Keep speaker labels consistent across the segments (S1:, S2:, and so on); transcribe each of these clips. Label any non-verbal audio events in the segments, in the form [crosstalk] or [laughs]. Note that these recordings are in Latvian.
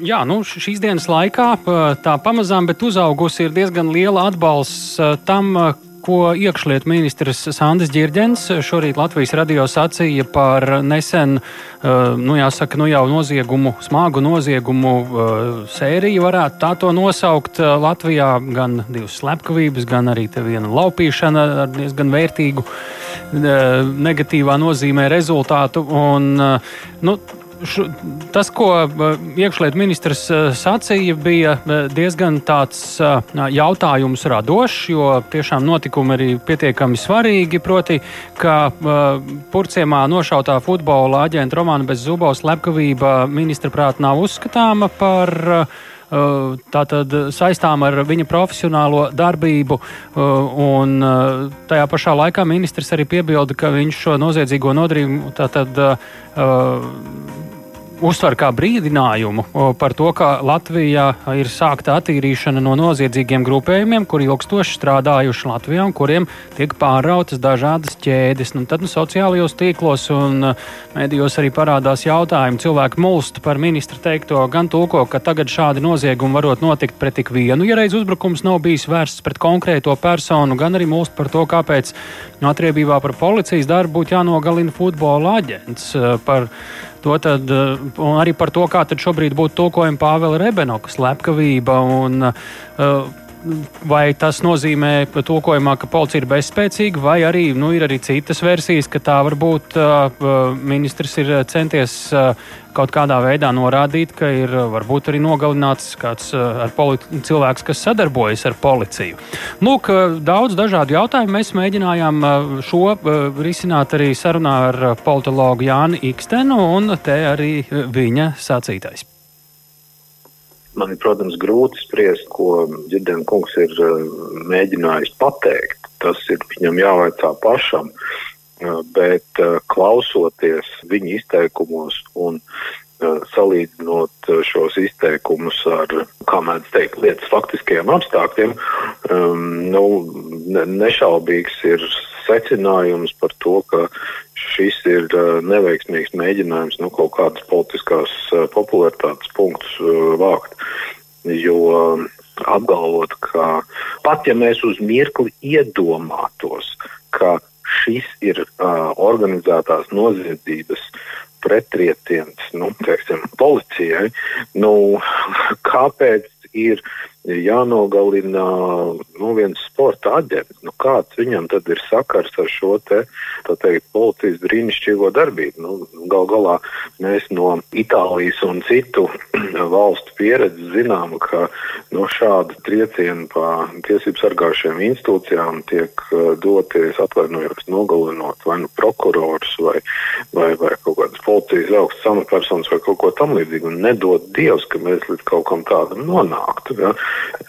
S1: Jā, nu, šīs dienas laikā tā pamazām, bet uzaugusi ir diezgan liela atbalsts tam, ko iekšlietu ministrs Sandis Girģens šorīt Latvijas radio sacīja par nesen, nu, jāsaka, nu jau noziegumu, smagu noziegumu sēriju, varētu tā to nosaukt. Latvijā gan divas slepkavības, gan arī viena laupīšana ar diezgan vērtīgu negatīvā nozīmē rezultātu. Un, nu, š, tas, ko iekšlietu ministrs sacīja, bija diezgan tāds jautājums radošs, jo tiešām notikumi arī pietiekami svarīgi. Proti, ka Purciemā nošautā futbola aģenta Romāna bez Zubovas slepkavība ministra prāt nav uzskatāma par tātad saistām ar viņa profesionālo darbību. Un tajā pašā laikā ministrs arī piebilda, ka viņš šo noziedzīgo nodarījumu tātad uztver kā brīdinājumu par to, ka Latvijā ir sākta attīrīšana no noziedzīgiem grupējumiem, kuri ilgstoši strādājuši Latvijā un kuriem tiek pārrautas dažādas ķēdes. Nu, tad nu, sociālajos tīklos un medijos arī parādās jautājumi. Cilvēki mulst par ministra teikto, gan tulko, ka tagad šādi noziegumi varot notikt pret tik vienu, ja reiz uzbrukums nav bijis vērsts pret konkrēto personu, gan arī mulst par to, kāpēc atriebībā par policijas darbu būtu jānogalina futbola aģents. Par To tad, un arī par to, kā šobrīd būtu tulkojama Pāvela Rebenoka slepkavība. Un, uh, vai tas nozīmē tulkojumā, ka policija ir bezspēcīga, vai arī nu, ir arī citas versijas, ka tā varbūt uh, ministrs ir centies uh, kaut kādā veidā norādīt, ka ir varbūt arī nogalināts kāds uh, cilvēks, kas sadarbojas ar policiju. Lūk, daudz dažādu jautājumu mēs mēģinājām šo risināt arī sarunā ar politologu Jānu Ikstenu, un te arī viņa sacītais.
S2: Man ir, protams, grūti spriest, ko Girdēna kungs ir uh, mēģinājis pateikt. Tas ir viņam jāvaicā pašam. Uh, bet uh, klausoties viņa izteikumos un salīdzinot šos izteikumus ar, kā mēdz teikt, lietas faktiskajiem apstākļiem, um, nu, nešaubīgs ir secinājums par to, ka šis ir neveiksmīgs mēģinājums nu, kaut kādas politiskās popularitātes punktus vākt. Jo apgalvot, ka pat ja mēs uz mirkli iedomātos, ka šis ir uh, organizētās noziedzības pretrietiens nu, teiksim, policijai, nu, [laughs] kāpēc ir jānogalina nu, viens sporta aģents. Nu, kāds viņam tad ir sakars ar šo te, teikt, policijas brīnišķīgo darbību? Nu, gal galā mēs no Itālijas un citu [clears throat] valstu pieredzes zinām, ka no šāda trieciena pa tiesību sargājušiem institūcijām tiek uh, doties atvainojot, nogalinot vai nu prokurors vai, vai, vai kaut kādas policijas augstas amatpersonas vai kaut ko tam līdzīgu. Un nedod Dievs, ka mēs līdz kaut kam tādam nonāktu. Ja?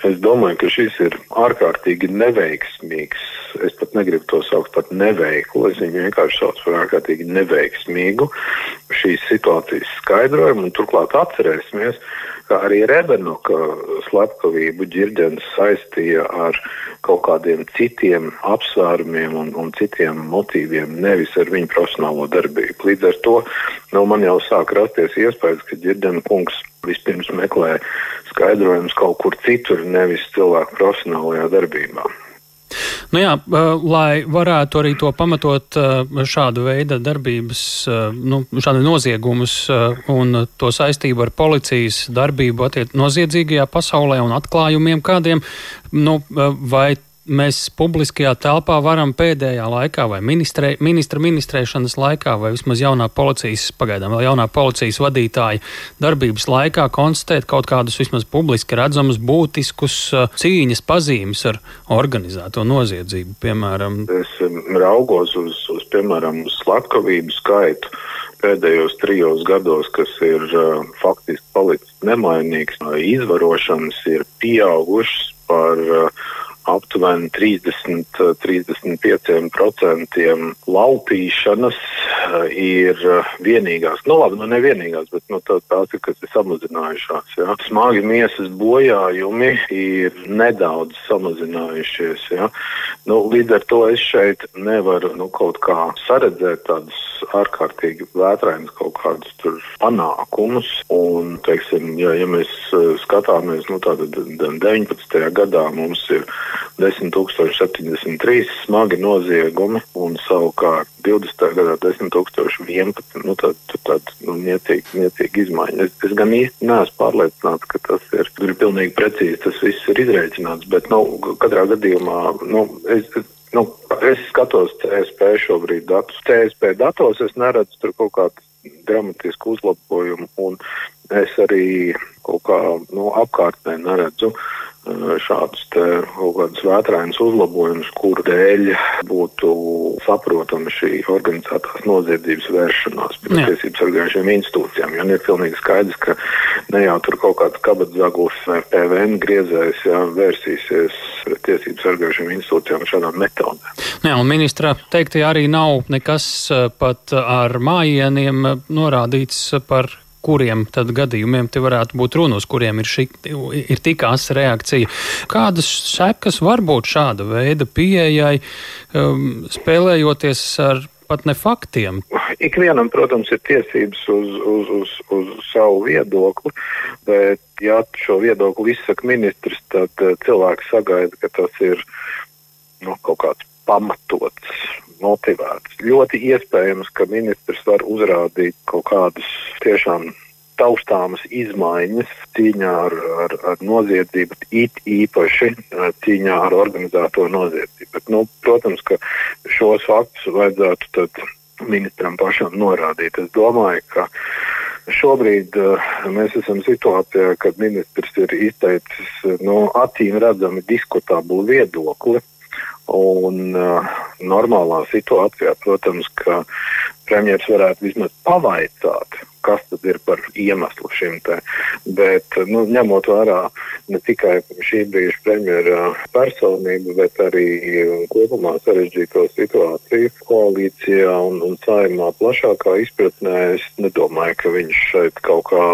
S2: Es domāju, ka šis ir ārkārtīgi neveiksmīgs. Es pat negribu to saukt par neveiklu. Es viņu vienkārši saucu par ārkārtīgi neveiksmīgu šīs situācijas skaidrojumu. Turklāt atcerēsimies, ka arī Rebenoka slepkavību ģirģens saistīja ar kaut kādiem citiem apsvērumiem un, un citiem motīviem, nevis ar viņu profesionālo darbību. Līdz ar to nu, man jau sāk rasties iespējas, ka ģirģena kungs vispirms meklē skaidrojumus kaut kur citur, nevis cilvēku profesionālajā darbībā.
S1: Nu jā, lai varētu arī to pamatot šādu veidu darbības, nu, šādu noziegumus un to saistību ar policijas darbību attiec noziedzīgajā pasaulē un atklājumiem kādiem, nu, vai mēs publiskajā telpā varam pēdējā laikā, vai ministrē, ministra ministrēšanas laikā, vai vismaz jaunā policijas, pagaidām vēl jaunā policijas vadītāja darbības laikā konstatēt kaut kādus vismaz publiski redzamus, būtiskus uh, cīņas pazīmes ar organizēto noziedzību, piemēram.
S2: Es um, raugos uz, uz piemēram, uz slepkavību skaitu pēdējos trijos gados, kas ir uh, faktiski palicis nemainīgs. Izvarošanas ir pieaugušas par uh, aptuveni 30-35% laupīšanas eh, ir eh, vienīgās, nu labi, nu nevienīgās, bet nu, tā, tās ir, kas ir samazinājušās. Ja. Smagi miesas bojājumi ir nedaudz samazinājušies. Ja. Nu, līdz ar to es šeit nevaru nu, kaut kā saredzēt tādus ārkārtīgi vētrainus kaut kādus panākumus. Un, teiksim, ja, ja mēs skatāmies, nu, tātad 19. gadā mums ir 10,073 smagi noziegumi, un savukārt 20. gadā 10,011. Nu, tad tad nu, niecīgi, niecīgi izmaiņa. Es, es gan īsti neesmu pārliecināts, ka tas ir, ir pilnīgi precīzi, tas viss ir izreikināts, bet nu, katrā gadījumā nu, es, nu, es skatos CSP šobrīd datus. CSP datos es neredzu tur kaut kādu dramatisku uzlabojumu, un es arī kaut kā nu, apkārtnē neredzu šādus kaut kādus vētrainus uzlabojumus, kuru dēļ būtu saprotama šī organizētās noziedzības vēršanās pie tiesību sargājušiem institūcijām. Jo ir pilnīgi skaidrs, ka ne jau tur kaut kāds kabatzagus vai PVN griezējs jā, vērsīsies tiesību sargājušiem institūcijām šādām metodēm.
S1: Jā, un ministra teiktie arī nav nekas pat ar mājieniem norādīts par kuriem tad gadījumiem te varētu būt runa, uz kuriem ir, šī, ir tik asa reakcija. Kādas sekas var būt šāda veida pieejai, um, spēlējoties ar pat ne faktiem?
S2: Ikvienam, protams, ir tiesības uz, uz, uz, uz savu viedokli, bet, ja šo viedokli izsaka ministrs, tad uh, cilvēks sagaida, ka tas ir nu, kaut kāds pamatots, motivēts. Ļoti iespējams, ka ministrs var uzrādīt kaut kādus tiešām taustāmas izmaiņas cīņā ar, ar, ar noziedzību, it īpaši cīņā ar organizēto noziedzību. Bet, nu, protams, ka šos faktus vajadzētu ministram pašam norādīt. Es domāju, ka šobrīd uh, mēs esam situācijā, kad ministrs ir izteicis no acīm redzami diskutablu viedokli Un uh, normālā situācijā, protams, ka premjerministrs varētu vismaz pavaicāt, kas tad ir par iemeslu šim te. Bet, nu, ņemot vērā ne tikai šī brīža premjera personību, bet arī kopumā sarežģīto situāciju koalīcijā un, un saimā plašākā izpratnē, es nedomāju, ka viņš šeit kaut kā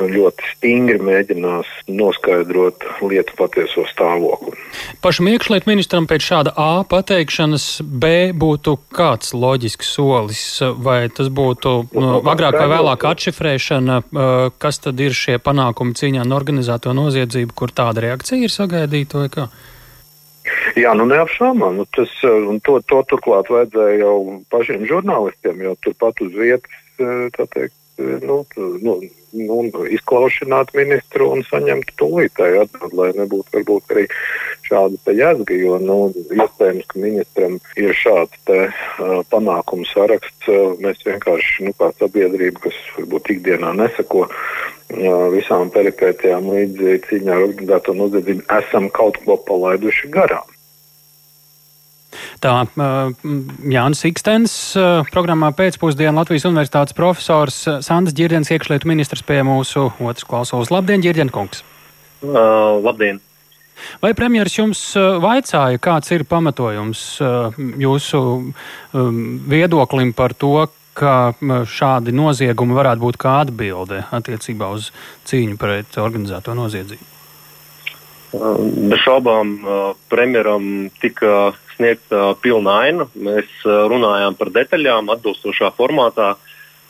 S2: ļoti stingri mēģinās noskaidrot lietu patieso stāvokli.
S1: Pašam iekšlietu ministram pēc šāda A pateikšanas B būtu kāds loģisks solis, vai tas būtu nu, agrāk vai vēlāk atšifrēšana, kas tad ir šie panākumi cīņā ar organizēto noziedzību, kur tāda reakcija ir sagaidīta vai kā?
S2: Jā, nu neapšaubām. Nu, tas, to, to turklāt vajadzēja jau pašiem žurnālistiem, jo turpat uz vietas, teikt, nu, nu, nu, izklaušanāt ministru un saņemt tūlītēju atbildi, lai nebūtu varbūt arī šāda jēdzga, jo nu, iespējams, ka ministram ir šāds te, uh, panākumu saraksts. Uh, mēs vienkārši, nu, kā sabiedrība, kas varbūt ikdienā nesako uh, visām peripētijām līdz cīņā ar organizēto noziedzību, esam kaut ko palaiduši garām.
S1: Tā Jānis Ikstens programmā pēcpusdienā Latvijas Universitātes profesors Sandrs Girdens, iekšlietu ministrs pie mūsu otras klausulas. Labdien, Girdien kungs!
S3: Uh, labdien!
S1: Vai premjeras jums vaicāja, kāds ir pamatojums jūsu viedoklim par to, ka šādi noziegumi varētu būt kā atbilde attiecībā uz cīņu pret organizēto noziedzību?
S3: Bez šaubām premjeram tika sniegta pilna aina. Mēs runājām par detaļām atbilstošā formātā.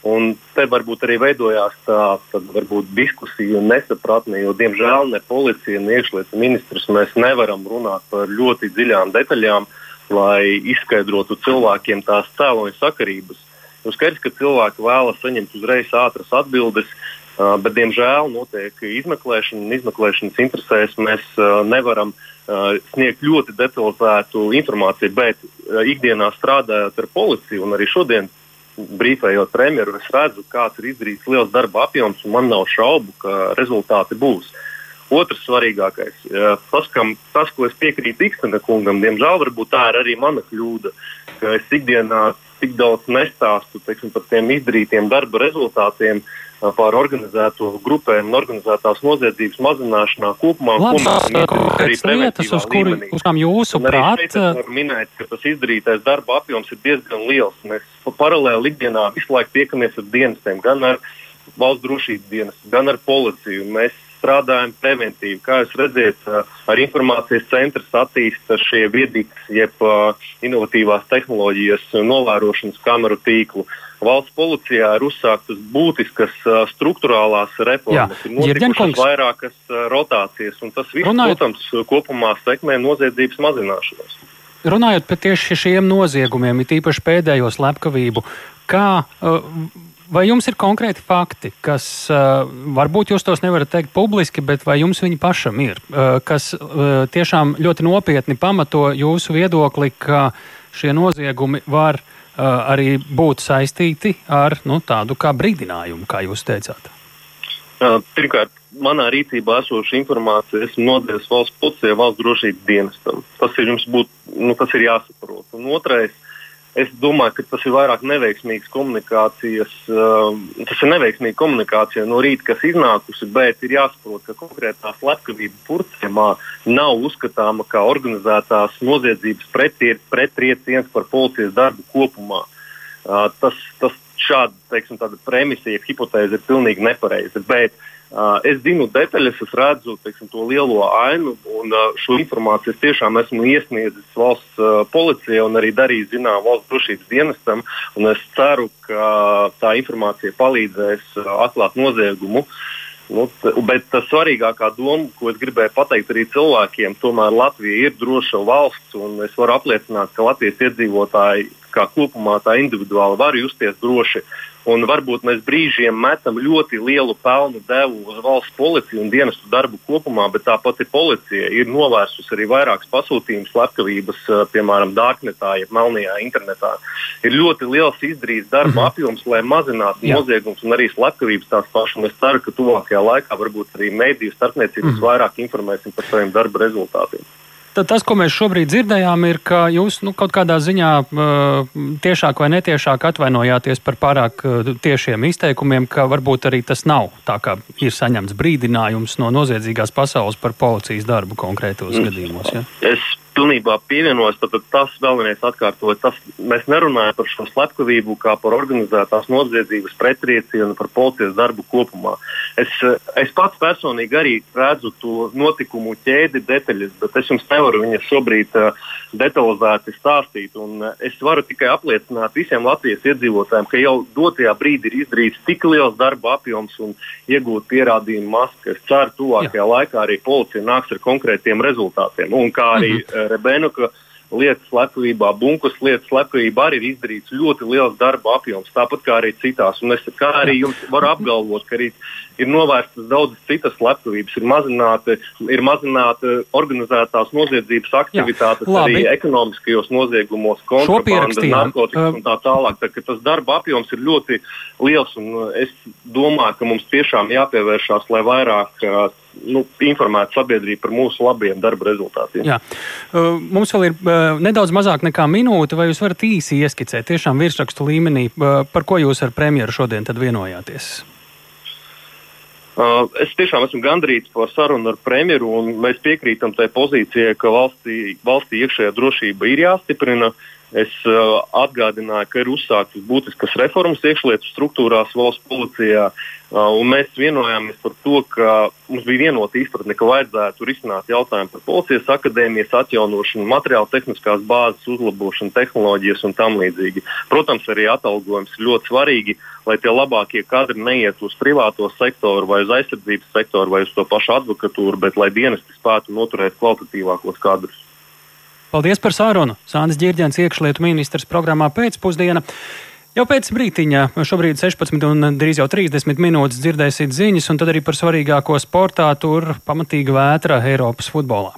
S3: Un te varbūt arī veidojās tā varbūt, diskusija un nesapratne, jo, diemžēl, ne policija, ne iekšlietu ministrs mēs nevaram runāt par ļoti dziļām detaļām, lai izskaidrotu cilvēkiem tās cēloņa sakarības. Nu, skaidrs, ka cilvēki vēlas saņemt uzreiz ātras atbildes, uh, bet, diemžēl, notiek izmeklēšana, un izmeklēšanas interesēs mēs uh, nevaram uh, Uh, sniegt ļoti detalizētu informāciju, bet uh, ikdienā strādājot ar policiju un arī šodien brīfējot premjeru, es redzu, kāds ir izdarīts liels darba apjoms, un man nav šaubu, ka rezultāti būs. Otrs svarīgākais, uh, tas, kam, tas ko es piekrītu Ikstena kungam, diemžēl varbūt tā ir arī mana kļūda, ka es ikdienā tik daudz nestāstu teiksim, par tiem izdarītiem darba rezultātiem, uh, par organizēto grupēm un organizētās noziedzības mazināšanā kopumā.
S1: Labi, konkrētas lietas, uz, kuri, uz kām jūsu prāt?
S3: Minēt, ka tas izdarītais darba apjoms ir diezgan liels. Mēs paralēli ikdienā visu laiku tiekamies ar dienestiem, gan ar valsts drošības dienestu, gan ar policiju. Mēs strādājam preventīvi. Kā jūs redzat, ar informācijas centrs attīsta šie viedītas, jeb inovatīvās tehnoloģijas novērošanas kameru tīklu. Uh, valsts policijā ir uzsāktas būtiskas struktūrālās reformas, Jā. ir notikušas vairākas rotācijas, un tas viss, Runājot... protams, kopumā sekmē noziedzības mazināšanos.
S1: Runājot par tieši šiem noziegumiem, it īpaši pēdējo slepkavību, kā Vai jums ir konkrēti fakti, kas varbūt jūs tos nevarat teikt publiski, bet vai jums viņi pašam ir, kas tiešām ļoti nopietni pamato jūsu viedokli, ka šie noziegumi var uh, arī būt saistīti ar nu, tādu kā brīdinājumu, kā jūs teicāt?
S3: Uh, pirmkārt, manā rīcībā esoša informācija esmu nodevis valsts policijai, valsts drošības dienestam. Tas ir jums būt, nu, tas ir jāsaprot. Un otrais, Es domāju, ka tas ir vairāk neveiksmīgs komunikācijas, uh, tas ir neveiksmīga komunikācija no rīta, kas iznākusi, bet ir jāsaprot, ka konkrētā slepkavība purcēmā nav uzskatāma kā organizētās noziedzības pretrieciens par policijas darbu kopumā. Uh, tas, tas šāda, teiksim, premisa, ja hipotēze ir pilnīgi nepareiza. Bet, Uh, es zinu detaļas, es redzu teiksim, to lielo ainu, un uh, šo informāciju es tiešām esmu iesniedzis valsts uh, policijai un arī darījis zinām valsts drošības dienestam. Es ceru, ka tā informācija palīdzēs atklāt noziegumu. Nu, bet tā svarīgākā doma, ko es gribēju pateikt arī cilvēkiem, tomēr Latvija ir droša valsts, un es varu apliecināt, ka Latvijas iedzīvotāji kā kopumā tā individuāli var justies droši. Un varbūt mēs brīžiem metam ļoti lielu pelnu devu uz valsts policiju un dienestu darbu kopumā, bet tāpat ir policija. Ir novērsusi arī vairākas pasūtījumus, slepkavības, eh, piemēram, dārknetā, jeb melnajā internetā. Ir ļoti liels izdarīts darba mm -hmm. apjoms, lai mazinātu Jā. noziegums un arī slepkavības tās pašas. Es ceru, ka tuvākajā laikā varbūt arī mediju starpniecības mm -hmm. vairāk informēsim par saviem darba rezultātiem.
S1: Tad tas, ko mēs šobrīd dzirdējām, ir, ka jūs nu, kaut kādā ziņā tiešāk vai netiešāk atvainojāties par pārāk tiešiem izteikumiem, ka varbūt arī tas nav tā, kā ir saņemts brīdinājums no noziedzīgās pasaules par policijas darbu konkrētos mm. gadījumos. Ja?
S3: Es pilnībā pievienojos. Tad tas vēlreiz atkārtot, tas mēs nerunājam par šo slepkavību kā par organizētās noziedzības pretriecienu par policijas darbu kopumā. Es, es pats personīgi arī redzu to notikumu ķēdi detaļas, bet es jums nevaru viņas šobrīd uh, detalizēti stāstīt. Un, uh, es varu tikai apliecināt visiem Latvijas iedzīvotājiem, ka jau dotajā brīdī ir izdarīts tik liels darba apjoms un iegūt pierādījumu masu, ka es ceru, ka tuvākajā laikā arī policija nāks ar konkrētiem rezultātiem. Un kā arī mm -hmm. Rebenuka lietas slepkavībā, bunkas lietas slepkavībā arī ir izdarīts ļoti liels darba apjoms, tāpat kā arī citās. Un es kā arī jums varu apgalvot, ka arī ir novērstas daudzas citas slepkavības, ir mazināta, ir mazināta organizētās noziedzības aktivitātes Jā, arī ekonomiskajos noziegumos, kontrabandas, narkotikas un tā tālāk. Tā, tas darba apjoms ir ļoti liels un es domāju, ka mums tiešām jāpievēršās, lai vairāk nu, informētu sabiedrību par mūsu labiem darba rezultātiem.
S1: Jā. Uh, mums vēl ir uh, nedaudz mazāk nekā minūte, vai jūs varat īsi ieskicēt, tiešām virsrakstu līmenī, uh, par ko jūs ar premjeru šodien vienojāties?
S3: Uh, es tiešām esmu gandrīz par sarunu ar premjeru, un mēs piekrītam tai pozīcijai, ka valstī, valstī iekšējā drošība ir jāstiprina. Uh, Es uh, atgādināju, ka ir uzsāktas būtiskas reformas iekšlietu struktūrās valsts policijā, uh, mēs vienojāmies par to, ka mums bija vienota izpratne, ka vajadzētu risināt jautājumu par policijas akadēmijas atjaunošanu, materiālu tehniskās bāzes uzlabošanu, tehnoloģijas un tam līdzīgi. Protams, arī atalgojums ir ļoti svarīgi, lai tie labākie kadri neiet uz privāto sektoru vai uz aizsardzības sektoru vai uz to pašu advokatūru, bet lai dienesti spētu noturēt kvalitatīvākos kadrus.
S1: Paldies par sarunu. Sānis Girģents, iekšlietu ministrs programmā pēcpusdiena. Jau pēc brīdiņa, šobrīd 16 un drīz jau 30 minūtes dzirdēsiet ziņas, un tad arī par svarīgāko sportā tur pamatīga vētra Eiropas futbolā.